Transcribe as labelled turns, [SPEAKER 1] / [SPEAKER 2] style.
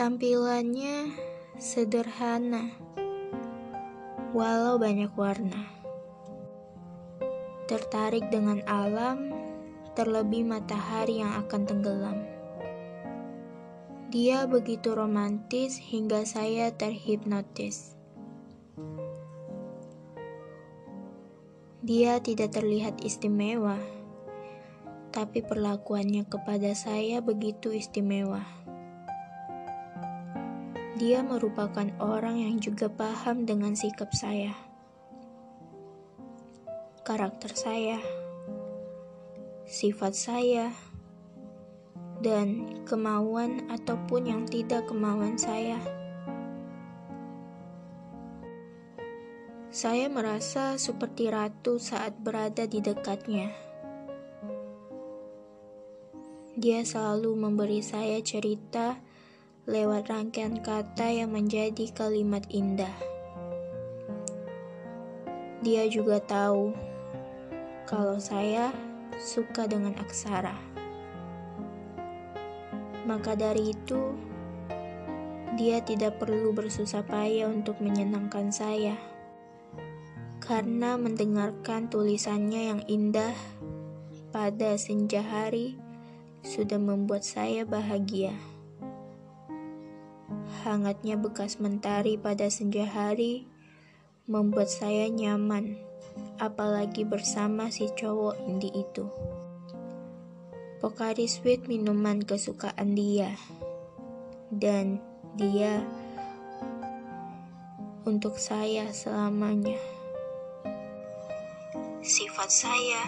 [SPEAKER 1] Tampilannya sederhana, walau banyak warna. Tertarik dengan alam, terlebih matahari yang akan tenggelam. Dia begitu romantis hingga saya terhipnotis. Dia tidak terlihat istimewa, tapi perlakuannya kepada saya begitu istimewa. Dia merupakan orang yang juga paham dengan sikap saya, karakter saya, sifat saya, dan kemauan ataupun yang tidak kemauan saya. Saya merasa seperti ratu saat berada di dekatnya. Dia selalu memberi saya cerita lewat rangkaian kata yang menjadi kalimat indah. Dia juga tahu kalau saya suka dengan aksara. Maka dari itu, dia tidak perlu bersusah payah untuk menyenangkan saya. Karena mendengarkan tulisannya yang indah pada senja hari sudah membuat saya bahagia. Hangatnya bekas mentari pada senja hari membuat saya nyaman, apalagi bersama si cowok indie itu. Pocari Sweet minuman kesukaan dia, dan dia untuk saya selamanya. Sifat saya